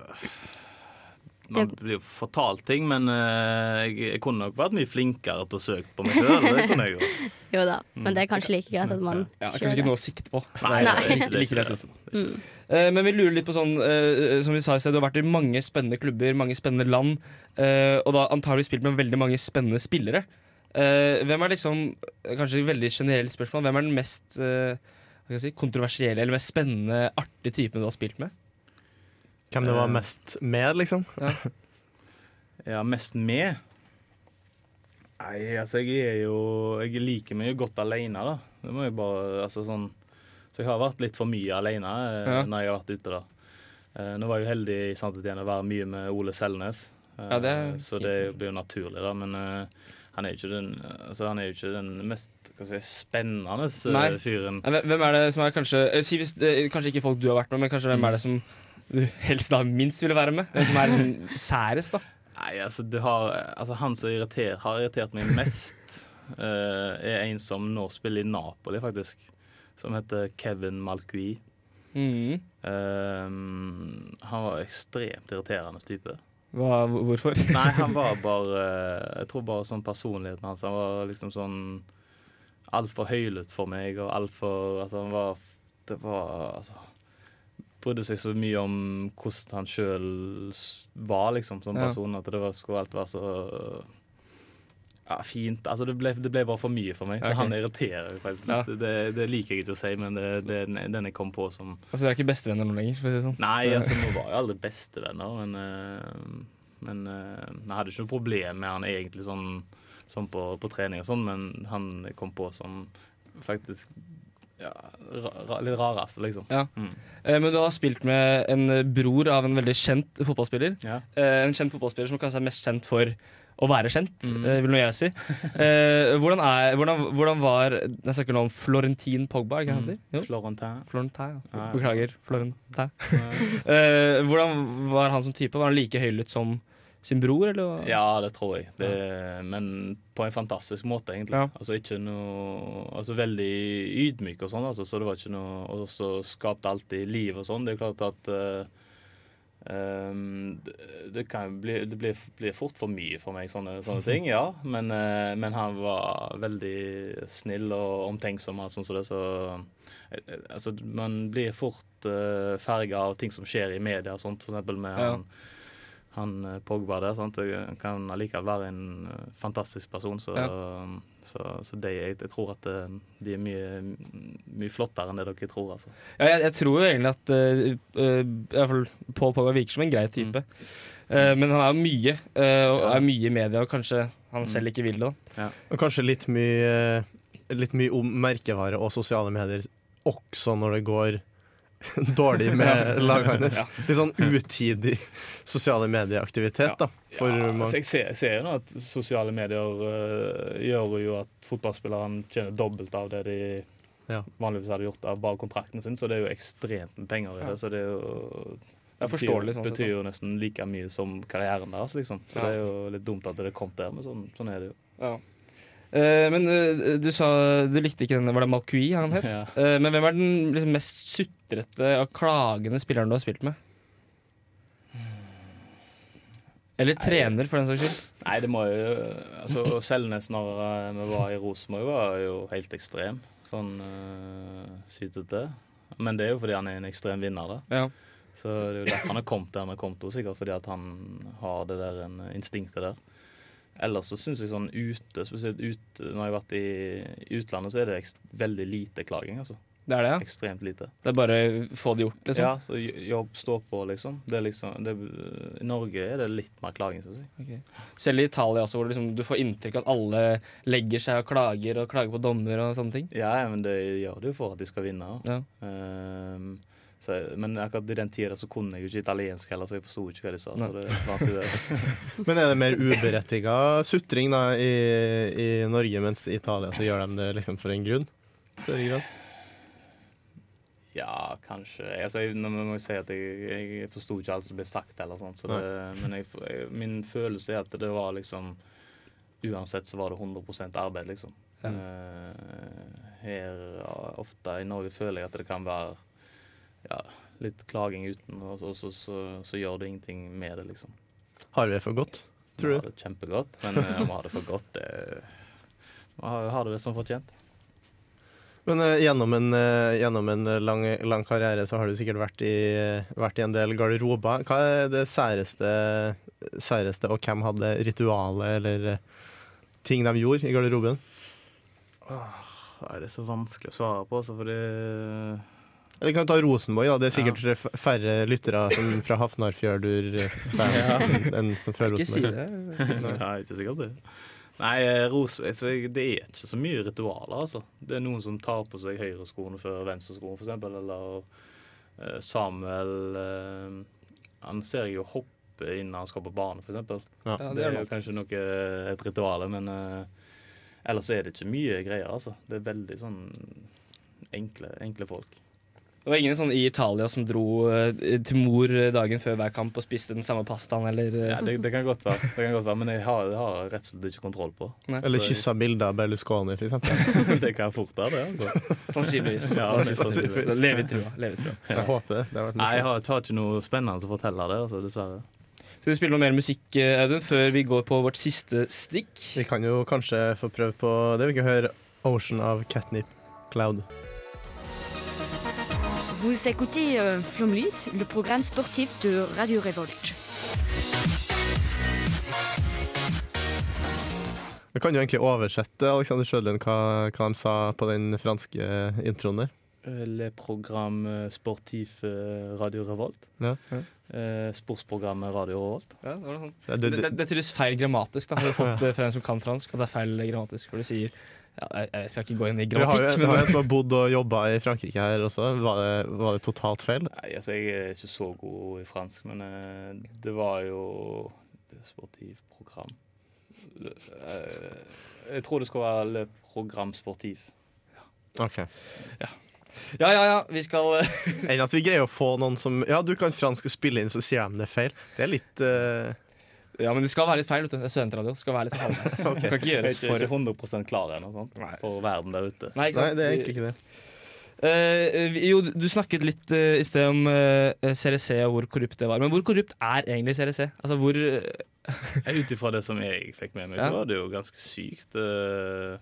Man blir jo fortalt ting, men uh, jeg, jeg kunne nok vært mye flinkere til å søke på meg sjøl. Jo. [LAUGHS] Jo da, men det er kanskje like greit at man Ja, kanskje ikke noe å sikte på. Nei, Nei. [LAUGHS] Like greit, altså. Eh, Men vi lurer litt på sånn, uh, som vi sa i sted, du har vært i mange spennende klubber, mange spennende land, eh, og da antagelig spilt med veldig mange spennende spillere. Eh, hvem er liksom, kanskje et veldig generelt spørsmål, hvem er den mest uh, hva skal jeg si, kontroversielle eller mest spennende, artige typen du har spilt med? Hvem det var mest med, liksom. [LAUGHS] Ja, mest med? Nei, altså jeg er jo Jeg liker meg jo godt alene, da. Det må jeg bare Altså sånn Så jeg har vært litt for mye alene uh, Ja. når jeg har vært ute, da. Eh, nå var jeg jo heldig i Santetjen å være mye med Ole Selnes, eh, Ja, det er så fint, det blir jo naturlig, da. Men eh, han er jo ikke den Altså han er jo ikke den mest si, spennende eh, Nei. fyren. Hvem er det som er kanskje eh, si hvis, eh, Kanskje ikke folk du har vært med, men kanskje hvem er det som du helst da minst ville være med? Hvem som er den særest, da? Nei, altså, har, altså Han som irriter, har irritert meg mest, uh, [LAUGHS] er en som nå spiller i Napoli, faktisk. Som heter Kevin Malcui. Mm. Uh, han var ekstremt irriterende type. Hva, hvorfor? [LAUGHS] Nei, han var [LAUGHS] bare Jeg tror bare sånn personligheten hans Han var liksom sånn altfor høylytt for meg, og altfor Altså, han var Det var Altså Brydde seg så mye om hvordan han sjøl var, liksom, som Ja. at det var, skulle alt være så ja, fint. Altså, det ble, det ble bare for mye for meg, så okay. han irriterer faktisk litt. Det, det liker jeg ikke å si, men det, det den- jeg kom på som Altså, Dere er ikke bestevenner nå lenger? for å si sånn. Nei, altså, vi var jo aldri bestevenner, men, eh, men eh, jeg hadde ikke noe problem med han egentlig sånn, sånn på, på trening og sånn, men han kom på som faktisk ja, ra, ra, litt rareste, liksom. Ja. Mm. Eh, Men du har spilt med en bror av en veldig kjent fotballspiller. Ja. En kjent fotballspiller som kanskje er mest kjent for å være kjent, Mm. eh, vil nå jeg si. Eh, hvordan, er, hvordan, hvordan var Jeg snakker nå om Florentin Pogba, er det Mm. Florentin. Florentin, ja. Ja. Beklager, Florentin. Eh, hvordan var han som type? Var han like høylytt som sin bror, eller? Ja, det tror jeg. Det, men på en fantastisk måte, egentlig. Ja. Altså ikke noe Altså veldig ydmyk og sånn, altså, så det var ikke noe Og så skapte alltid liv og sånn. Det er klart at ehm, det, det kan bli Det blir, blir fort for mye for meg, sånne, sånne ting, ja. Men, eh, men han var veldig snill og omtenksom og sånt som det, så eh, eh, Altså, man blir fort uh, ferga av ting som skjer i media sånt, for eksempel med Ja. han han eh, Pogba der. Sant? Det kan allikevel være en eh, fantastisk person. Så, så, så det, jeg, jeg tror at eh, de er mye, mye flottere enn det dere tror. Altså. Ja, jeg, jeg tror jo egentlig at uh, uh, i hvert fall Paul Pogba virker som en grei type. Eh, men han er jo mye, uh, og Ja. er mye i media, og kanskje han Mm. selv ikke vil det. da. Og kanskje litt mye, litt mye om merkevare og sosiale medier også når det går [LAUGHS] dårlig med laget hans. Litt sånn utidig sosiale medieaktivitet, da. For Ja, altså, jeg, ser, jeg ser jo nå at sosiale medier uh, gjør jo at fotballspillerne tjener dobbelt av det de Ja. vanligvis hadde gjort av bare kontrakten sin, så det er jo ekstremt med penger i det. Så det er jo Det er forståelig, sånn betyr, jo nesten like mye som karrieren deres, liksom. Så Ja. det er jo litt dumt at det kom der, men sånn, sånn er det jo. Eh, men eh, du sa du likte ikke denne, var det Malcui han het? Ja. Eh, men hvem er den liksom, mest sutrete og klagende spilleren du har spilt med? Eller trener, for den saks skyld. Nei, det må jo Altså, Selnes når eh, vi var i Rosenborg, var jo helt ekstrem. Sånn uh, sytete. Men det er jo fordi han er en ekstrem vinner, da. Ja. Så det er jo derfor han har kommet der han har kommet, sikkert fordi at han har det der en instinktet der. Ellers så syns jeg sånn ute, spesielt ute, når jeg har vært i utlandet, så er det veldig lite klaging, altså. Det er det, ja? Ekstremt lite. Det er bare få det gjort, liksom? Ja, så jobb, stå på, liksom. Det er liksom det, I Norge er det litt mer klaging, syns jeg. Ok. Selv i Italia altså, hvor liksom, du får inntrykk av at alle legger seg og klager og klager på dommer og sånne ting. Ja, men det gjør det jo for at de skal vinne. Ja. Ehm, så, men akkurat i den tida så kunne jeg jo ikke italiensk heller, så jeg forsto ikke hva de sa. [LAUGHS] Men er det mer uberettiga sutring da i, i Norge, mens i Italia så gjør de det liksom for en grunn? Større grad. Ja, kanskje. Altså, jeg, nå må jeg si at jeg, jeg forsto ikke alt som ble sagt, eller sånt, så det, men jeg, min følelse er at det var liksom Uansett så var det 100 arbeid, liksom. Ja. Eh, her ofte i Norge føler jeg at det kan være ja, litt klaging uten, og så, så, så, så gjør det ingenting med det, liksom. Har vi det for godt, tror Vi tror har du? det kjempegodt, men eh, om vi har det for godt det, Vi har, har det som fortjent. Men uh, gjennom en, uh, gjennom en lang, lang karriere så har du sikkert vært i, vært i en del garderober. Hva er det særeste, særeste og hvem hadde ritualet eller ting de gjorde i garderoben? Det er så vanskelig å svare på, altså, fordi Eller kan vi ta Rosenborg, da. Det er sikkert ja. færre lyttere som fra Hafnarfjørdur-fans [LAUGHS] enn som fra Ikke si Rosenborg. det. Nei, ikke sikkert det. Nei, eh, ros, jeg- det er ikke så mye ritualer, altså. Det er noen som tar på seg høyreskoene før venstreskoene, eksempel. Eller eh, Samuel eh, Han ser jeg jo hoppe inn når han skal på banen, eksempel. Ja. Ja, det, det er jo kanskje noe et ritual, men ellers er det ikke mye greier, altså. Det er veldig sånn enkle, enkle folk. Det var ingen sånn i Italia som dro eh, til mor dagen før hver kamp og spiste den samme pastaen, eller eh, Ja, det, det kan godt være, det kan godt være men jeg har, jeg har rett og slett ikke kontroll på. Nei. Eller kyssa bilder av Berlusconi, for eksempel. [LAUGHS] det kan fort være, det. altså. Sannsynligvis. Ja, sannsynligvis. Leve i trua. Leve i trua. Jeg håper det. Det har vært Nei, jeg har, tar ikke noe spennende å fortelle det, altså, dessverre. Skal vi spille noe mer musikk, eh, Audun, før vi går på vårt siste stikk? Vi kan jo kanskje få prøve på det. Vi kan høre 'Ocean' av Catnip Cloud. Vous écoutez euh, Flomlys, le programme sportif de Radio Révolte. Vi kan jo egentlig oversette Alexander Sjølund hva, hva de sa på den franske introen der. Eh, Le programme sportif eh, Radio Revolt. Ja. ja. Sportsprogrammet Radio Revolt. Ja, det, det, det, det er tydeligvis feil grammatisk. Da. Har du fått eh, en som kan fransk, og det er feil grammatisk. For det sier ja, jeg, skal ikke gå inn i vi har jo grammatikk, vi har jo en som har bodd og jobba i Frankrike her også. Var det, var det totalt feil? Nei, altså jeg er ikke så god i fransk, men eh, det var jo Sportiv program jeg tror det skal være Le Program Sportiv. Ok ja, ja, ja. Vi skal eh, Enn at vi greier å få noen som Ja, du kan fransk og spille inn, så sier de det er feil. Det er litt eh, Ja, men det skal være litt feil. vet du. Det er studentradio. Skal være litt feil. halvveis. [LAUGHS] Ok. Det kan ikke gjøres ikke, for ikke 100 klar ennå? Nei. for verden der ute. Nei, Nei, det er egentlig ikke det. Uh, jo, du snakket litt uh, i sted om uh, CRC og hvor korrupt det var. Men hvor korrupt er egentlig CRC? Altså hvor eh, [LAUGHS] Ut ifra det som jeg fikk med meg, Ja. så var det jo ganske sykt. eh,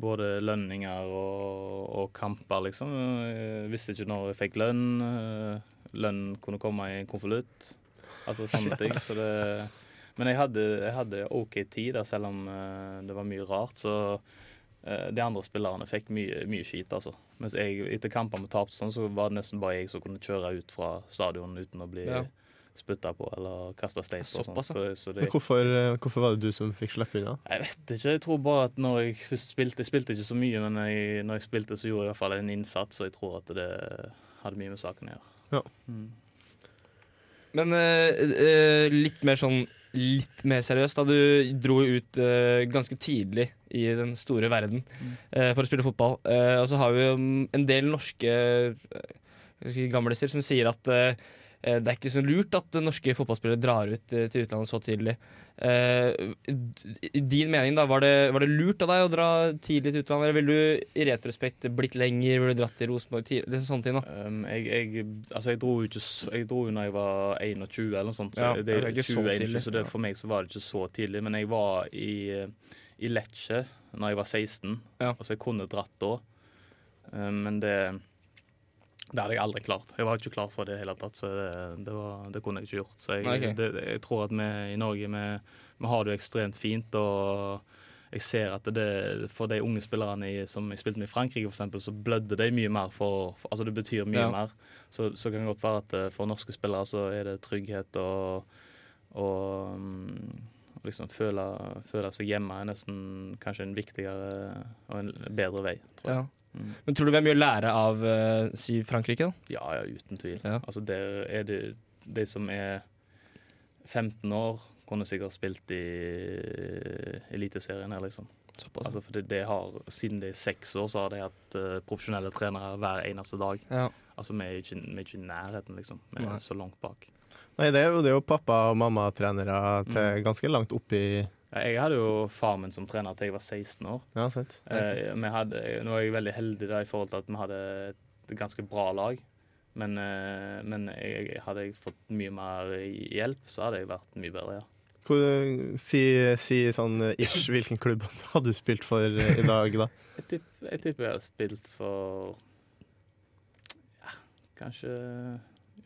Både lønninger og, og kamper, liksom. Jeg visste ikke når jeg fikk lønn. eh, Lønn kunne komme i en konvolutt. Altså sånne [LAUGHS] ting. Så det, men jeg hadde, jeg hadde OK tid, da, selv om eh, det var mye rart. Så eh, de andre spillerne fikk mye, mye skit, altså. Mens jeg, etter kamper med tapte, sånn, så var det nesten bare jeg som kunne kjøre ut fra stadion uten å bli Ja. spytta på eller kasta stein på. og. Såpass. Så, så det, Men hvorfor, eh, hvorfor var det du som fikk slippe unna? jeg vet ikke. Jeg tror bare at når jeg først spilte Jeg spilte ikke så mye, men jeg, når jeg spilte, så gjorde jeg i hvert fall en innsats, og jeg tror at det hadde mye med saken å gjøre. Ja. Mm. Men eh, eh, litt mer sånn Litt mer seriøst. Da du dro ut uh, ganske tidlig i den store verden uh, for å spille fotball. Uh, og så har vi jo en del norske gamleser som sier at det er ikke så lurt at norske fotballspillere drar ut eh, til utlandet så tidlig. Eh, I din mening, da, var det, var det lurt av deg å dra tidlig til utlandet? Eller ville du i retrospekt blitt lenger? Ville du dratt til Rosenborg tidlig? Sånne ting da. Um, jeg, jeg, altså jeg dro jo ikke Jeg dro jo når jeg var 21 eller noe sånt. Så Ja, det, det er ikke så 20, tidlig. så det, for meg så var det ikke så tidlig. Men jeg var i, i Lecce når jeg var 16, Ja. og så jeg kunne dratt da. Um, men det det hadde jeg aldri klart. Jeg var ikke klar for det i hele tatt. Så det, det, var, det kunne jeg ikke gjort. Så jeg, okay. det, jeg tror at vi i Norge vi, vi har det jo ekstremt fint. Og jeg ser at det, for de unge spillerne i, som jeg spilte med i Frankrike, for eksempel, så blødde de mye mer for, for Altså det betyr mye Ja. mer. Så, så kan det godt være at eh, for norske spillere så er det trygghet og, og mm, liksom føle, føle seg hjemme er nesten kanskje en viktigere og en bedre vei. Tror jeg. Ja. Men tror du vi har mye å lære av uh, si Frankrike? da? Ja, ja, uten tvil. Ja. Altså, der er det de som er 15 år, kunne sikkert spilt i Eliteserien her, liksom. Såpass. Altså, for det, det har, Siden de er seks år, så har de hatt uh, profesjonelle trenere hver eneste dag. Ja. Altså, Vi er ikke, vi er ikke i nærheten, liksom. Vi Nei. er så langt bak. Nei, det er jo, det er jo pappa- og mammatrenere til ganske langt opp Ja, Jeg hadde jo far min som trener til jeg var 16 år. Ja, sant. Eh, hadde, nå er jeg veldig heldig da, i forhold til at vi hadde et ganske bra lag. Men, eh, men jeg, hadde jeg fått mye mer hjelp, så hadde jeg vært mye bedre, ja. Hvor, si, si sånn eh, ish, hvilken klubb [LAUGHS] hadde du spilt for eh, i dag, da? [LAUGHS] Jeg tipper jeg, tipper jeg hadde spilt for ja, kanskje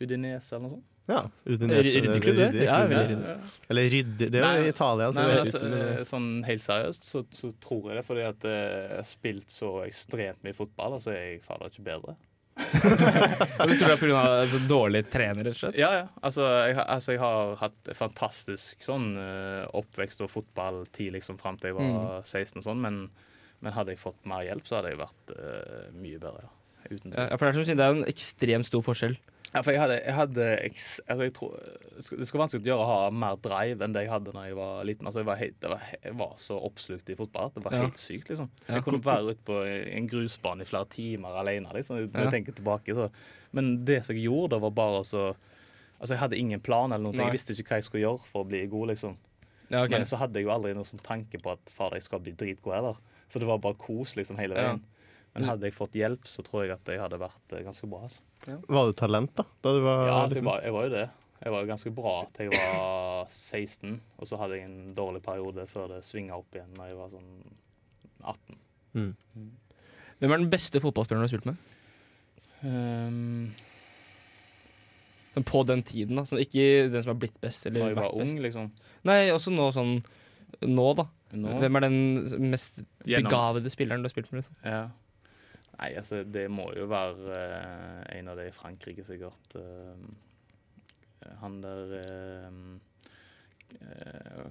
Udinese eller noe sånt. Ja, Udinese. Ryddeklubb, det? Rydde, Ja, klubb, veldig ja. ryddig. Eller rydde Det er jo i Italia, så Nei, men altså, eh, sånn helt seriøst så, så tror jeg det, fordi at eh, jeg har spilt så ekstremt mye fotball, og så er jeg fader ikke bedre. [LAUGHS] du tror det er pga. Altså, dårlig trener, rett og slett? Ja, ja. Altså, jeg, har- altså, jeg har hatt fantastisk sånn eh, oppvekst og fotballtid liksom fram til jeg var 16 og sånn, men, men hadde jeg fått mer hjelp, så hadde jeg vært uh, mye bedre, ja. Uten det. Ja, for det er som sier, det er en ekstremt stor forskjell Ja, for jeg hadde, jeg hadde altså jeg tror, Det skal vanskelig å gjøre å ha mer drive enn det jeg hadde da jeg var liten. Altså jeg, var helt, det var, jeg var så oppslukt i fotball at det var Ja. helt sykt. liksom Ja, Jeg kunne hvor- være ute på en grusbane i flere timer alene. Liksom, når Ja. jeg tenker tilbake så. Men det som jeg gjorde, da var bare så Altså Jeg hadde ingen plan, eller noe. Nei. Jeg visste ikke hva jeg skulle gjøre for å bli god. liksom Ja, ok. Men så hadde jeg jo aldri noen sånn tanke på at fader, jeg skal bli dritgod heller. Så det var bare kos liksom hele Ja. veien. Men hadde jeg fått hjelp, så tror jeg at jeg hadde vært eh, ganske bra. Altså. Var du talent, da? da du var Ja, altså, jeg, var, jeg var jo det. Jeg var jo ganske bra til jeg var [LAUGHS] 16, og så hadde jeg en dårlig periode før det svinga opp igjen da jeg var sånn 18. Mm. Hvem er den beste fotballspilleren du har spilt med? Um, Men på den tiden, da. Sånn, ikke den som har blitt best. Eller da jeg var ung, liksom. Nei, også nå sånn Nå, da. Nå. Hvem er den mest Gjennom- begavede spilleren du har spilt med? Liksom? Ja. Nei, altså, det må jo være eh, en av de i Frankrike, sikkert. Eh, han der uh,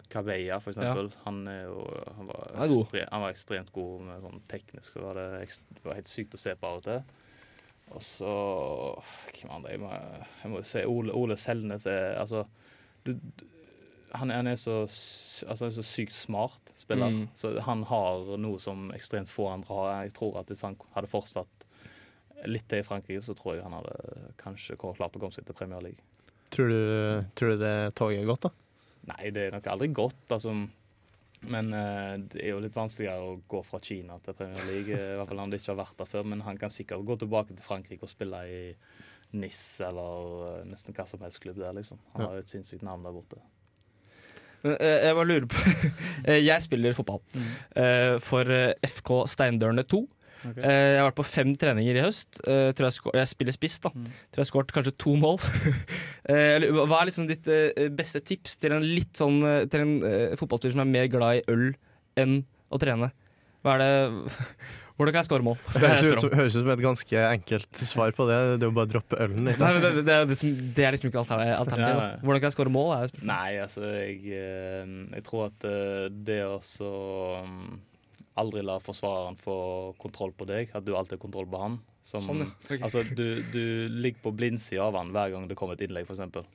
Cabella, for eksempel. Han er jo han var, Han er god. ekstre- han var ekstremt god med sånn teknisk. Så var det, det var helt sykt å se på av og til. Og så Hvem andre? Jeg må, jeg må jo si Ole, Ole Selnes er Altså du, han, han er så Altså, så sykt smart spiller. Mm. Så han har noe som ekstremt få andre har. Jeg tror at hvis han hadde fortsatt litt til i Frankrike, så tror jeg han hadde kanskje klart å komme seg til Premier League. Tror, du, tror du det toget er gått, da? Nei, det er nok aldri godt, altså. Men uh, det er jo litt vanskeligere å gå fra Kina til Premier League. eh, I hvert fall han ikke har vært der før, men han kan sikkert gå tilbake til Frankrike og spille i NIS eller uh, nesten hva som helst klubb der, liksom. Han Ja. har jo et sinnssykt navn der borte. Men, eh, jeg bare lurer på [LAUGHS] Eh, Jeg spiller fotball eh, for FK Steindørene 2. Okay. Jeg har vært på fem treninger i høst. Tror jeg, jeg spiller spiss, da. Mm. Tror jeg har skåret kanskje to mål. [LAUGHS] Hva er liksom ditt beste tips til en litt sånn Til en fotballspiller som er mer glad i øl enn å trene? Hva er det Hvordan kan jeg skåre mål? Det høres [LAUGHS] ut, som, høres ut som et ganske enkelt svar på det. Det er jo bare å droppe ølen. Nei, men det, det, er liksom, det er liksom ikke alternativ. alternativ Ja, Hvordan kan jeg skåre mål? Er. Nei, altså, jeg, eh, jeg tror at eh, det å så mm, aldri la forsvareren få kontroll på deg, at du alltid har kontroll på han. Som, Sånn, okay. Altså, du, du ligger på blindsida av han hver gang det kommer et innlegg, f.eks.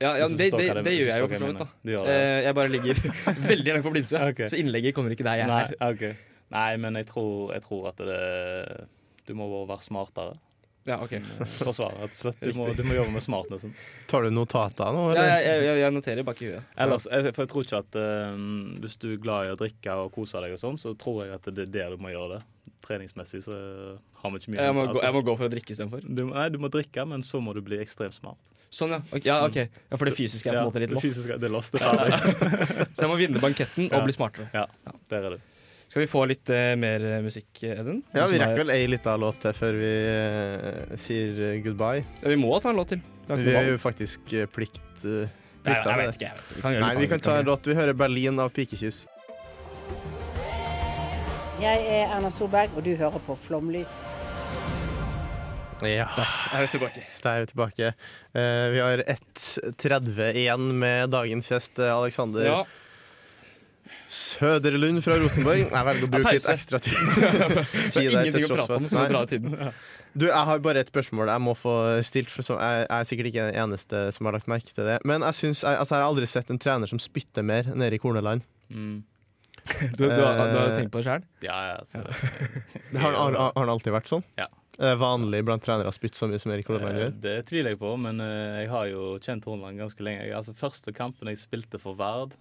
Ja, ja det, det, det- det gjør jeg jo for så jeg vidt. da det. Eh, Jeg bare ligger [LAUGHS] veldig langt på blindsida, okay. så innlegget kommer ikke der jeg er. Nei, er. Nei, men jeg tror, jeg tror at det Du må bare være smartere. Ja, ok. Forsvare, rett og slett. Du må, du må jobbe med smartnessen. Tar du notater nå, Ja, jeg, jeg, jeg noterer bak i huet. Ellers, jeg, for jeg tror ikke at eh, hvis du er glad i å drikke og kose deg og sånn, så tror jeg at det er der du må gjøre det. Treningsmessig så har vi ikke mye Jeg må, gå, altså, jeg må gå for å drikke istedenfor. du, Nei, du må drikke, men så må du bli ekstremt smart. Sånn, ja. Ok, ja, ok. Ja, For det fysiske er på en måte litt det lost. fysiske- det er lost, det er ferdig. [LAUGHS] Så jeg må vinne banketten og Ja. bli smartere. Ja, der er du. Skal vi få litt eh, mer eh, musikk, Edun? Ja, vi er- rekker vel ei lita låt til før vi eh, sier eh, goodbye. Ja, vi må ta en låt til. Vi har Vi er jo faktisk eh, plikt uh, Nei, plikta jeg vet det. ikke. jeg vet ikke. Vi kan gjøre Nei, vi kan ta en låt. Vi hører 'Berlin' av Pikekyss. Jeg er Erna Solberg, og du hører på Flomlys. Ja, Jeg er tilbake. da er vi tilbake. Uh, vi har 1.30 igjen med dagens gjest, Aleksander. Alexander Ja. Søderlund fra Rosenborg. Jeg velger å bruke litt ekstra tid. [LAUGHS] Det [LAUGHS] tid er der, ingenting til å tross prate om, for- tiden. Du, jeg har bare et spørsmål jeg må få stilt. For så, jeg, jeg er sikkert ikke den eneste som har lagt merke til det. Men jeg, synes, jeg, altså, jeg har aldri sett en trener som spytter mer nede i Korneland. Mm. [LAUGHS] Du, du, har, du har tenkt på det sjøl? Ja, ja, altså. Det har, har, har han alltid vært sånn? Ja. Er det vanlig blant trenere å spytte så mye som Erik Korneland Eh, gjør? Det tviler jeg på, men eh, jeg har jo kjent Horneland ganske lenge. Altså, første kampen jeg spilte for Vard,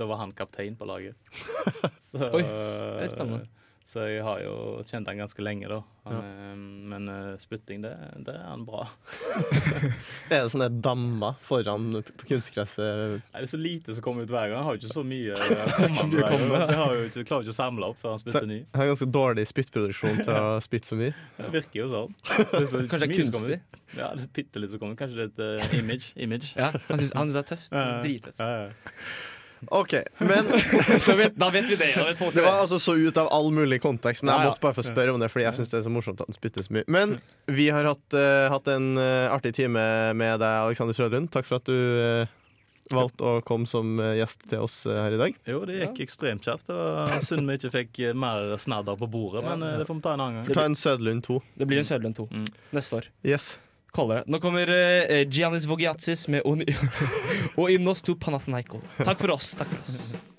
da var han kaptein på laget. [LAUGHS] Så, Oi, det er spennende. Så jeg har jo kjent han ganske lenge, da. Han, ja. Men eh, spytting, det, det er han bra. [LAUGHS] Er det sånne dammer foran på kunstgresset? Det er så lite som kommer ut hver gang. Han har jo ikke så mye eh, [LAUGHS] å komme med. mye å hver komme gang. med. Det har jo ikke, klarer ikke å samle opp før han spytter ny. Han har ganske dårlig spyttproduksjon til å spytte så mye. Det virker jo sånn. Det er så Kanskje det er kunstig? Ja, det er bitte litt som kommer. Kanskje det er et uh, image. image. Ja, han syns, det er tøft. Ja, ja. Drittøft. Ja, ja. OK, men [LAUGHS] Da vet, da vet vi det. Da vet folk Det var altså så ut av all mulig kontekst, men Ja, jeg måtte bare få spørre om det, fordi jeg syns det er så morsomt at den spytter så mye. Men vi har hatt, uh, hatt en uh, artig time med deg, Alexander Sjølund. Takk for at du uh, valgte å komme som gjest til oss her i dag. Jo, det gikk ekstremt kjapt. Det var synd vi ikke fikk mer snadder på bordet, men det får vi ta en annen gang. Ta en Søderlund 2. Det blir en Sødlund 2 Mm. neste år. Yes. Kaldere. Nå kommer uh, Giannis Vogiatsis med Oni [LAUGHS] og Ymnos to Panathinaiko. Takk for oss. Takk for oss.